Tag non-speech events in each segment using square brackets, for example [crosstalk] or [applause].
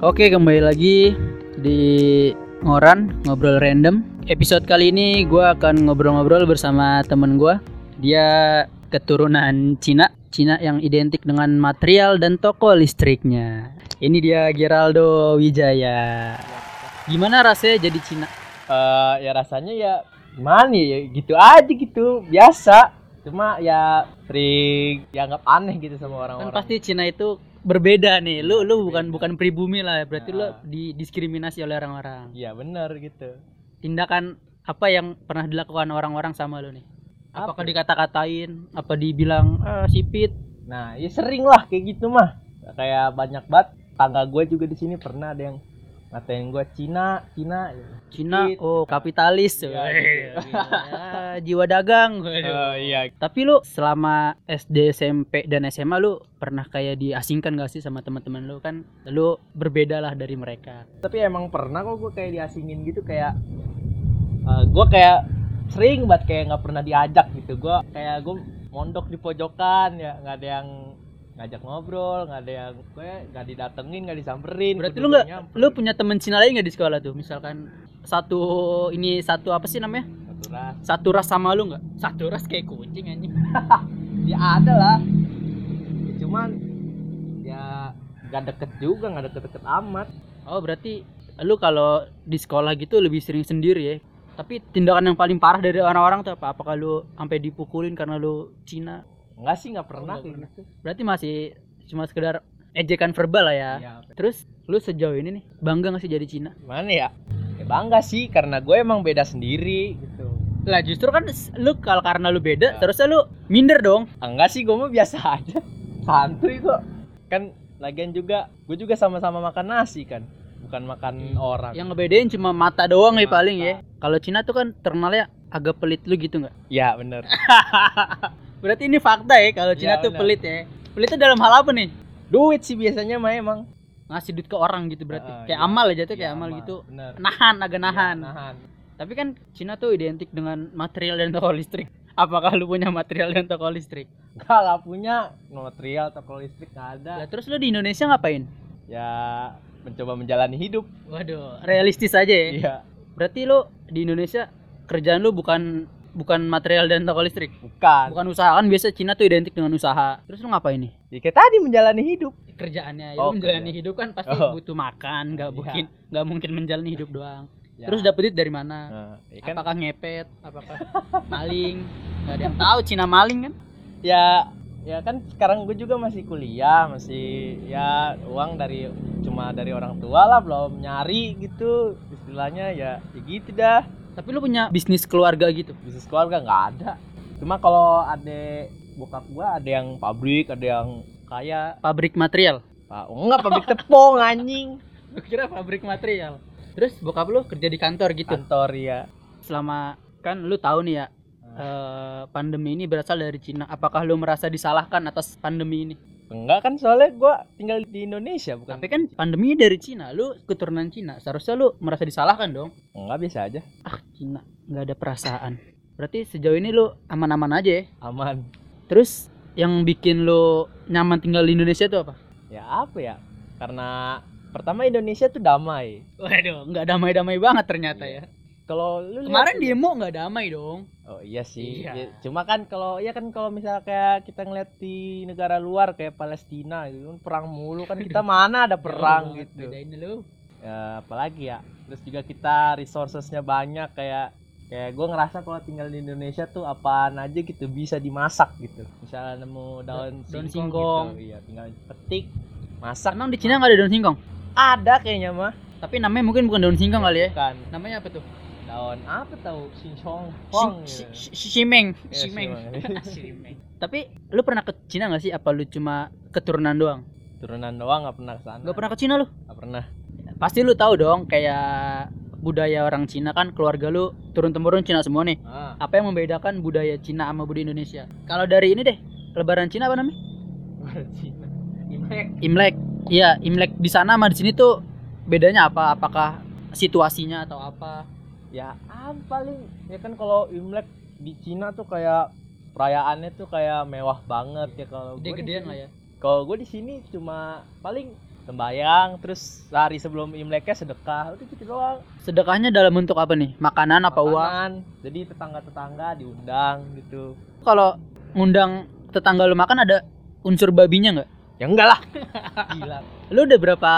Oke, kembali lagi di Ngoran Ngobrol Random. Episode kali ini gue akan ngobrol-ngobrol bersama temen gue. Dia keturunan Cina, Cina yang identik dengan material dan toko listriknya. Ini dia Geraldo Wijaya. Gimana rasanya jadi Cina? Eh ya rasanya ya gimana ya gitu aja gitu biasa cuma ya sering dianggap aneh gitu sama Kan orang-orang pasti Cina itu berbeda nih. Lu lu bukan bukan pribumi lah, berarti lu Nah. didiskriminasi oleh orang-orang. iya bener gitu tindakan apa yang pernah dilakukan orang-orang sama lo nih? Apakah Apa? dikata-katain? Apa dibilang eh, sipit? nah ya sering lah kayak gitu mah kayak banyak banget tangga gue juga di sini pernah ada yang ngatain gue Cina Cina gitu. Cina, Sipit. oh kapitalis, Iya, Weh, gitu. ya, [laughs] jiwa dagang. Oh, iya Tapi lu selama SD, SMP dan SMA lu pernah kayak diasingkan gak sih sama teman-teman lu kan? Lu berbeda lah dari mereka. tapi emang pernah kok gue kayak diasingin gitu kayak eh, gue kayak sering banget kayak nggak pernah diajak gitu gue kayak gue mondok di pojokan ya nggak ada yang ngajak ngobrol nggak ada yang gue nggak didatengin nggak disamperin Berarti lu nggak, lu punya temen Cina lain gak di sekolah tuh? Misalkan satu ini satu apa sih namanya? Satu ras. Satu ras sama lu nggak? Satu ras kayak kucing anjing. [laughs] ya ada lah Ya, cuman ya nggak deket juga nggak deket-deket amat Oh berarti lu kalau di sekolah gitu lebih sering sendiri ya. Tapi tindakan yang paling parah dari orang-orang tuh apa? Apakah lu sampai dipukulin karena lu Cina? Nggak sih nggak pernah kayak pernah. gitu Berarti masih cuma sekedar ejekan verbal lah ya. Iya. Terus lu sejauh ini nih bangga gak sih jadi Cina? gimana ya ya bangga sih karena gue emang beda sendiri gitu Lah justru kan lu kalau karena lu beda, Ya. terusnya lu minder dong. enggak sih gue mah biasa [laughs] aja santuy kok kan lagian juga gue juga sama-sama makan nasi kan bukan makan orang Yang ngebedain cuma mata doang ya Mata. paling ya. Kalau Cina tuh kan terkenalnya agak pelit lu gitu nggak? ya bener [laughs] Berarti ini fakta ya kalau Cina Ya, tuh benar. pelit ya. Pelitnya dalam hal apa nih? duit sih biasanya mah emang. Ngasih duit ke orang gitu berarti. Ah, kayak iya. amal aja tuh kayak Iya, amal amal, gitu. Bener. nahan agak nahan. Ya, nahan. Tapi kan Cina tuh identik dengan material dan toko listrik. Apakah lu punya material dan toko listrik? Lah punya. Material toko listrik nggak ada. Lah terus lu di Indonesia ngapain? Ya mencoba menjalani hidup. Waduh realistis aja ya. Iya. Berarti lu di Indonesia kerjaan lu bukan bukan material dan toko listrik? Bukan. Bukan usaha. Kan biasa Cina tuh identik dengan usaha. Terus lu ngapain nih? Ya kayak tadi menjalani hidup. Kerjaannya ya Oh, menjalani kerja. hidup kan pasti Oh. butuh makan nggak Iya. mungkin nggak mungkin menjalani hidup doang. Ya. terus dapet duit dari mana? Nah, ya kan. Apakah ngepet? Apakah maling? Nggak ada yang tahu Cina maling kan? Ya ya kan sekarang gue juga masih kuliah masih ya uang dari cuma dari orang tua lah belum nyari gitu. Istilahnya ya, ya gitu dah tapi lu punya bisnis keluarga gitu? Bisnis keluarga nggak ada. Cuma kalau ada bokap gua ada yang pabrik ada yang kaya. Pabrik material? Pak oh, enggak pabrik tepung [laughs] anjing. Lu kira pabrik material? Terus bokap lu kerja di kantor gitu? Kantor ya selama kan lu tahu nih ya eh, pandemi ini berasal dari Cina. Apakah lu merasa disalahkan atas pandemi ini enggak kan soalnya gua tinggal di Indonesia bukan tapi kan pandemi dari Cina lu keturunan Cina. Seharusnya lu merasa disalahkan dong. Enggak biasa aja. Ah Cina nggak ada perasaan. Berarti sejauh ini lu aman-aman aja ya? Aman. Terus yang bikin lu nyaman tinggal di Indonesia itu apa? Ya apa ya? Karena pertama Indonesia tuh damai. Waduh nggak damai-damai banget ternyata Iya. ya. Kalau lu kemarin tuh- demo nggak damai dong Oh iya sih. Iya. Ya, Cuma kan kalau ya kan kalau misalnya kayak kita ngeliat di negara luar kayak Palestina gitu kan perang mulu kan kita [laughs] mana ada perang banget, gitu. bedain lu Ya, apalagi ya. Terus juga kita resourcesnya banyak kayak kayak gue ngerasa kalau tinggal di Indonesia tuh apaan aja gitu bisa dimasak gitu. Misalnya nemu daun Daun singkong, singkong. gitu. Iya, tinggal petik, masak. emang di Cina nggak ada daun singkong Ada kayaknya mah. tapi namanya mungkin bukan daun singkong kali ya Bukan namanya apa tuh daun apa tahu singkong. Si- gitu. Simeng Ya, simeng. Simeng. [laughs] tapi lu pernah ke Cina nggak sih apa lu cuma keturunan doang Turunan doang nggak pernah ke sana. nggak pernah ke Cina lu Nggak pernah. pasti lu tahu dong kayak budaya orang Cina kan keluarga lu turun temurun Cina semua nih Ah. apa yang membedakan budaya Cina sama budaya Indonesia kalau dari ini deh lebaran Cina apa namanya Cina. Imlek. Imlek iya Imlek di sana sama di sini tuh bedanya apa apakah situasinya atau apa Ya, ah, paling ya kan kalau Imlek di Cina tuh kayak perayaannya tuh kayak mewah banget ya kalau gede-gedean sini- lah ya Kalau gue di sini cuma paling sembayang terus sehari sebelum imleknya sedekah udah gitu doang Sedekahnya dalam bentuk apa nih? Makanan apa uang? Jadi tetangga tetangga diundang gitu Kalau ngundang tetangga lu makan ada unsur babinya nggak? ya enggak lah [laughs] gila Lu udah berapa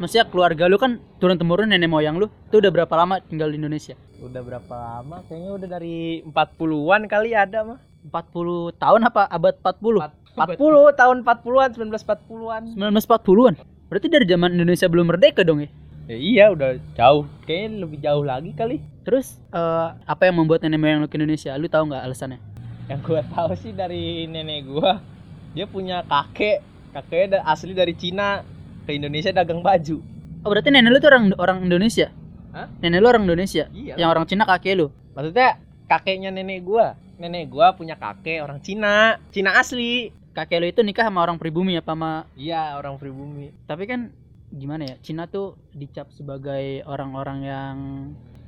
maksudnya keluarga lu kan turun temurun nenek moyang lu tuh udah berapa lama tinggal di Indonesia? udah berapa lama kayaknya udah dari 40-an kali ada mah 40 tahun apa abad 40? 40 tahun 40-an 1940-an 1940-an. Berarti dari zaman Indonesia belum merdeka dong ya? ya iya udah jauh kayaknya lebih jauh lagi kali Terus eh, apa yang membuat nenek moyang lu ke Indonesia? Lu tahu nggak alasannya? yang gua tahu sih dari nenek gua dia punya kakek kakeknya asli dari Cina ke Indonesia dagang baju. Oh berarti nenek lu tuh orang orang Indonesia? Hah? Nenek lu orang Indonesia? iya. Yang orang Cina kakek lu? maksudnya kakeknya nenek gua. Nenek gua punya kakek orang Cina. Cina asli. Kakek lu itu nikah sama orang pribumi apa sama iya orang pribumi. Tapi kan gimana ya? Cina tuh dicap sebagai orang-orang yang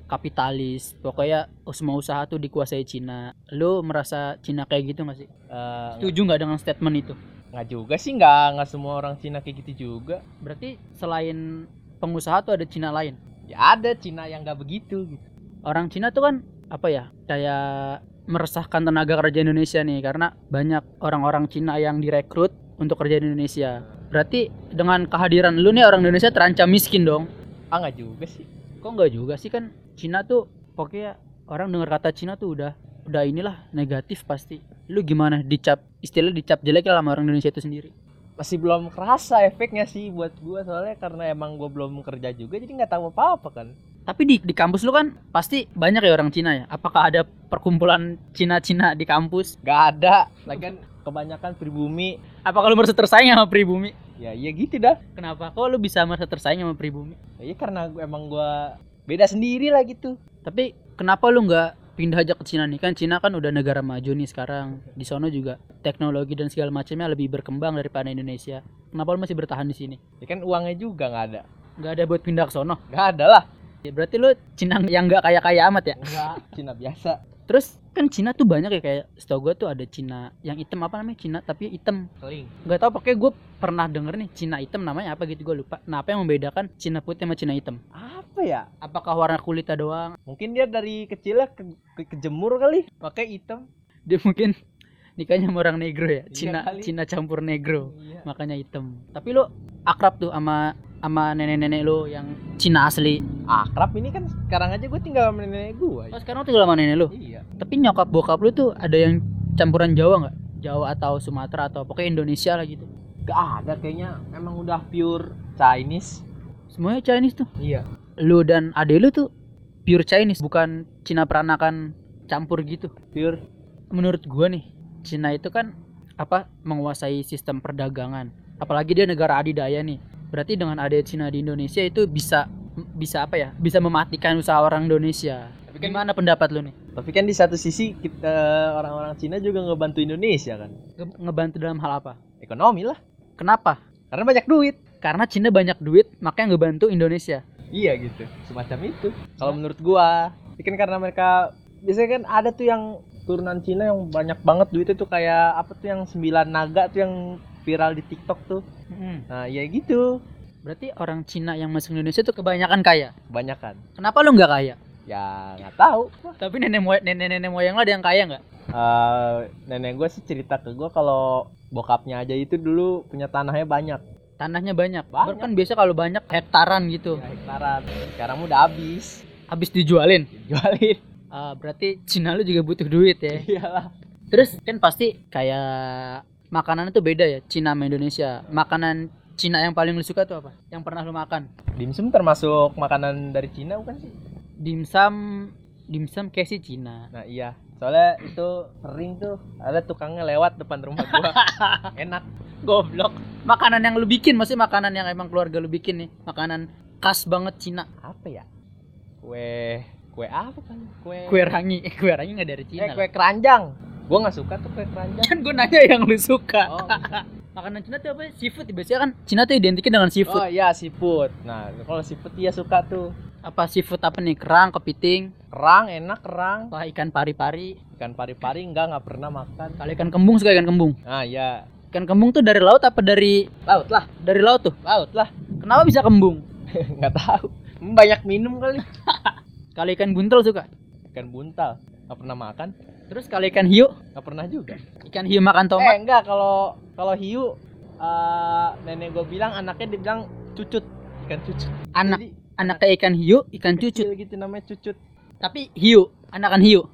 kapitalis. Pokoknya semua usaha tuh dikuasai Cina. Lu merasa Cina kayak gitu gak sih? Eh, setuju nggak dengan statement itu nggak juga sih nggak nggak semua orang Cina kayak gitu juga. Berarti selain pengusaha tuh ada Cina lain? Ya ada Cina yang nggak begitu gitu. Orang Cina tuh kan apa ya kayak meresahkan tenaga kerja Indonesia nih karena banyak orang-orang Cina yang direkrut untuk kerja di Indonesia. Berarti dengan kehadiran lu nih orang Indonesia terancam miskin dong? Ah nggak juga sih. Kok nggak juga sih? Kan Cina tuh pokoknya orang dengar kata Cina tuh udah udah inilah negatif pasti. Lu gimana? Dicap istilah dicap jelek lah sama orang Indonesia itu sendiri. Masih belum kerasa efeknya sih buat gua soalnya karena emang gua belum kerja juga jadi nggak tahu apa apa kan. Tapi di di kampus lu kan pasti banyak ya orang Cina ya? Apakah ada perkumpulan Cina-Cina di kampus? Nggak ada. Lagi kan kebanyakan pribumi. Apakah lu merasa tersaing sama pribumi? Ya iya gitu dah. Kenapa kok lu bisa merasa tersaing sama pribumi? Ya iya karena gua, emang gua beda sendiri lah gitu. Tapi kenapa lu nggak pindah aja ke Cina nih. Kan Cina kan udah negara maju nih sekarang. Di sono juga teknologi dan segala macamnya lebih berkembang daripada Indonesia. Kenapa lu masih bertahan di sini? Ya kan uangnya juga nggak ada. Nggak ada buat pindah ke sono? Nggak ada lah. Ya, berarti lu Cina yang nggak kaya kaya amat ya? Enggak Cina biasa terus kan Cina tuh banyak ya kayak setahu gue tuh ada Cina yang hitam apa namanya? Cina tapi hitam. Keling nggak tahu pakai gue pernah denger nih Cina hitam namanya apa gitu gue lupa. Nah apa yang membedakan Cina putih sama Cina hitam? Apa ya? Apakah warna kulitnya doang? Mungkin dia dari kecilnya ke, ke- kejemur kali. Pakai hitam. Dia mungkin [laughs] nikahnya sama orang negro ya. Iya Cina kali. Cina campur negro iya. makanya hitam. Tapi lu akrab tuh sama sama nenek-nenek lu yang Cina asli? Akrab ini kan sekarang aja gue tinggal sama nenek gue oh sekarang tinggal sama nenek lu? Iya tapi nyokap bokap lu tuh ada yang campuran Jawa nggak? Jawa atau Sumatera atau pokoknya Indonesia lah gitu. Gak ada kayaknya emang udah pure Chinese. Semuanya Chinese tuh. Iya. Lu dan ade lu tuh pure Chinese bukan Cina peranakan campur gitu. Pure. Menurut gua nih Cina itu kan apa menguasai sistem perdagangan. Apalagi dia negara adidaya nih. Berarti dengan ada Cina di Indonesia itu bisa bisa apa ya? Bisa mematikan usaha orang Indonesia. Tapi kan- gimana pendapat lu nih tapi kan di satu sisi kita orang-orang Cina juga ngebantu Indonesia kan? Nge- ngebantu dalam hal apa? Ekonomi lah. Kenapa? Karena banyak duit. Karena Cina banyak duit makanya ngebantu Indonesia. Iya gitu. Semacam itu. Kalau menurut gua Ya kan karena mereka biasanya kan ada tuh yang turunan Cina yang banyak banget duitnya tuh kayak apa tuh yang sembilan naga tuh yang viral di TikTok tuh. Nah ya gitu. Berarti orang Cina yang masuk Indonesia tuh kebanyakan kaya? Kebanyakan. Kenapa lu nggak kaya ya nggak tahu. Tapi nenek moyang nenek nenek moyang lo ada yang kaya nggak? Eh, nenek gue sih cerita ke gue kalau bokapnya aja itu dulu punya tanahnya banyak. Tanahnya banyak, Banyak. kan biasa kalau banyak hektaran gitu. Ya, hektaran. Sekarang udah habis. Habis dijualin? Jualin Ah, berarti Cina lu juga butuh duit ya? Iyalah. Terus kan pasti kayak makanan itu beda ya Cina sama Indonesia. Makanan Cina yang paling lu suka tuh apa? Yang pernah lu makan? Dimsum termasuk makanan dari Cina bukan sih dimsum dimsum kayak sih Cina. Nah iya. Soalnya itu sering tuh ada tukangnya lewat depan rumah gua. [laughs] Enak. Goblok. Makanan yang lu bikin maksudnya makanan yang emang keluarga lu bikin nih makanan khas banget Cina. Apa ya? Kue kue apa kan? Kue kue rangi. Eh, kue rangi nggak dari Cina eh, kue keranjang. Gua nggak suka tuh kue keranjang. Kan gue nanya yang lu suka. Oh, [laughs] makanan Cina tuh apa? Seafood biasanya kan Cina tuh identiknya dengan seafood. Oh iya seafood. Nah kalau seafood dia suka tuh apa seafood apa nih? Kerang kepiting? Kerang enak kerang. Apa ikan pari-pari. Ikan pari-pari enggak nggak pernah makan. Kalau ikan kembung suka ikan kembung? Ah iya. Ikan kembung tuh dari laut apa dari laut lah. Dari laut tuh? laut lah. Kenapa bisa kembung? [laughs] nggak tahu. Banyak minum kali. [laughs] Kalau ikan buntel suka. ikan buntal. Nggak pernah makan. Terus kalau ikan hiu, nggak pernah juga. Ikan hiu makan eh tomat. enggak kalau kalau hiu eh, nenek gue bilang anaknya dibilang cucut. Ikan cucut. Anak. Jadi, anaknya ikan hiu, ikan cucut. kecil gitu namanya cucut Tapi hiu, anakan hiu.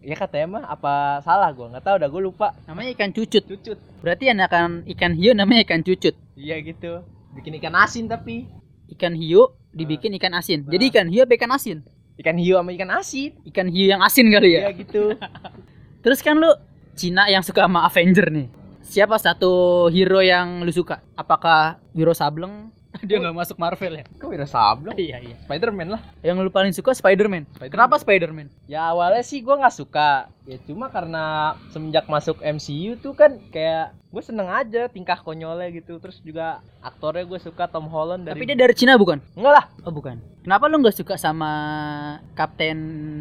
ya katanya mah apa salah gue nggak tahu dah gue lupa Namanya ikan cucut. cucut Berarti anakan ikan hiu namanya ikan cucut. iya gitu bikin ikan asin tapi Ikan hiu dibikin ikan asin. Jadi ikan hiu apa ikan asin? ikan hiu sama ikan asin Ikan hiu yang asin kali iya ya. gitu [laughs] Terus kan lu Cina yang suka sama Avenger nih. Siapa satu hero yang lu suka? Apakah Wiro Sableng? [laughs] Dia nggak masuk Marvel ya? kok Wira Sableng Iya iya. Spiderman lah Yang lu paling suka Spider-Man. Spider-Man. Kenapa Spider-Man? ya awalnya sih gue nggak suka ya cuma karena semenjak masuk MCU tuh kan kayak gue seneng aja tingkah konyolnya gitu terus juga aktornya gue suka Tom Holland dari Tapi dia dari Cina bukan? enggak lah Oh bukan. Kenapa lu nggak suka sama Kapten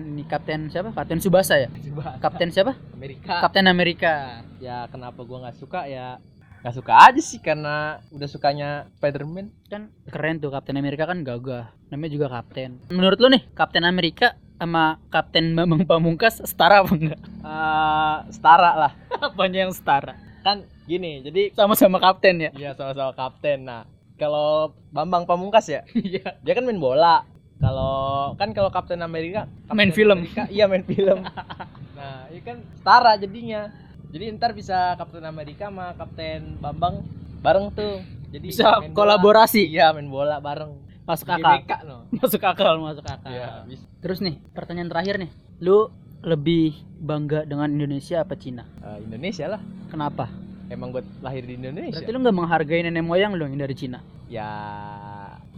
ini Kapten siapa? Kapten Subasa ya? Coba. Kapten siapa? Amerika Kapten Amerika. ya kenapa gue nggak suka ya nggak suka aja sih karena udah sukanya Spiderman Kan keren tuh Kapten Amerika kan gagah. Namanya juga Kapten. Menurut lu nih Kapten Amerika sama Kapten Bambang Pamungkas setara apa enggak? Eh, setara lah [laughs] Apanya yang setara? kan gini jadi Sama-sama kapten ya? ya sama-sama kapten nah kalau Bambang Pamungkas ya [laughs] Iya. dia kan main bola kalau kan kalau Kapten Amerika Kapten Main film. Amerika, iya main film [laughs] nah ini kan setara jadinya jadi ntar bisa Kapten Amerika sama Kapten Bambang bareng tuh jadi Bisa main bola. kolaborasi. iya main bola bareng Masuk GBK akal. no [laughs] Masuk akal, masuk akal. iya bisa Terus nih, pertanyaan terakhir nih. Lu lebih bangga dengan Indonesia apa Cina? Eh, Indonesia lah Kenapa? emang gue lahir di Indonesia Berarti lu nggak menghargai nenek moyang lu yang dari Cina. ya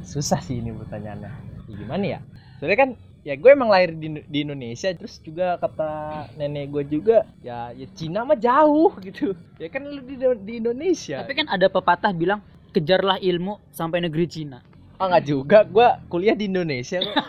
susah sih ini pertanyaannya Ya, gimana ya soalnya kan ya gue emang lahir di, di Indonesia terus juga kata nenek gue juga ya ya Cina mah jauh gitu ya kan lu di, di Indonesia Tapi kan ada pepatah bilang kejarlah ilmu sampai negeri Cina. ah nggak juga gue kuliah di Indonesia kok [laughs]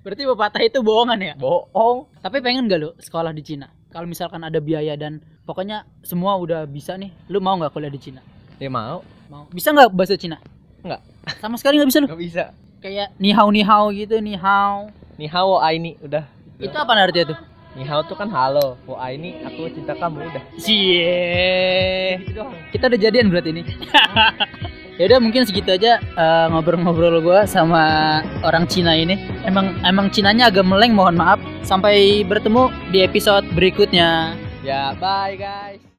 Berarti pepatah itu bohongan ya? bohong Tapi pengen gak lu sekolah di Cina? Kalau misalkan ada biaya dan pokoknya semua udah bisa nih, lu mau nggak kuliah di Cina? ya mau Mau. Bisa nggak bahasa Cina? Nggak. Sama sekali nggak bisa lu. nggak bisa Kayak ni hao ni hao gitu, ni hao. ni hao ai ni udah Itu apa artinya tuh? ni hao tuh kan halo wo ai ni aku cinta kamu udah Cie. gitu Kita udah jadian berarti ini. [laughs] ya udah mungkin segitu aja eh, ngobrol-ngobrol gua sama orang Cina ini. Emang emang Cinanya agak meleng, mohon maaf. Sampai bertemu di episode berikutnya. ya bye guys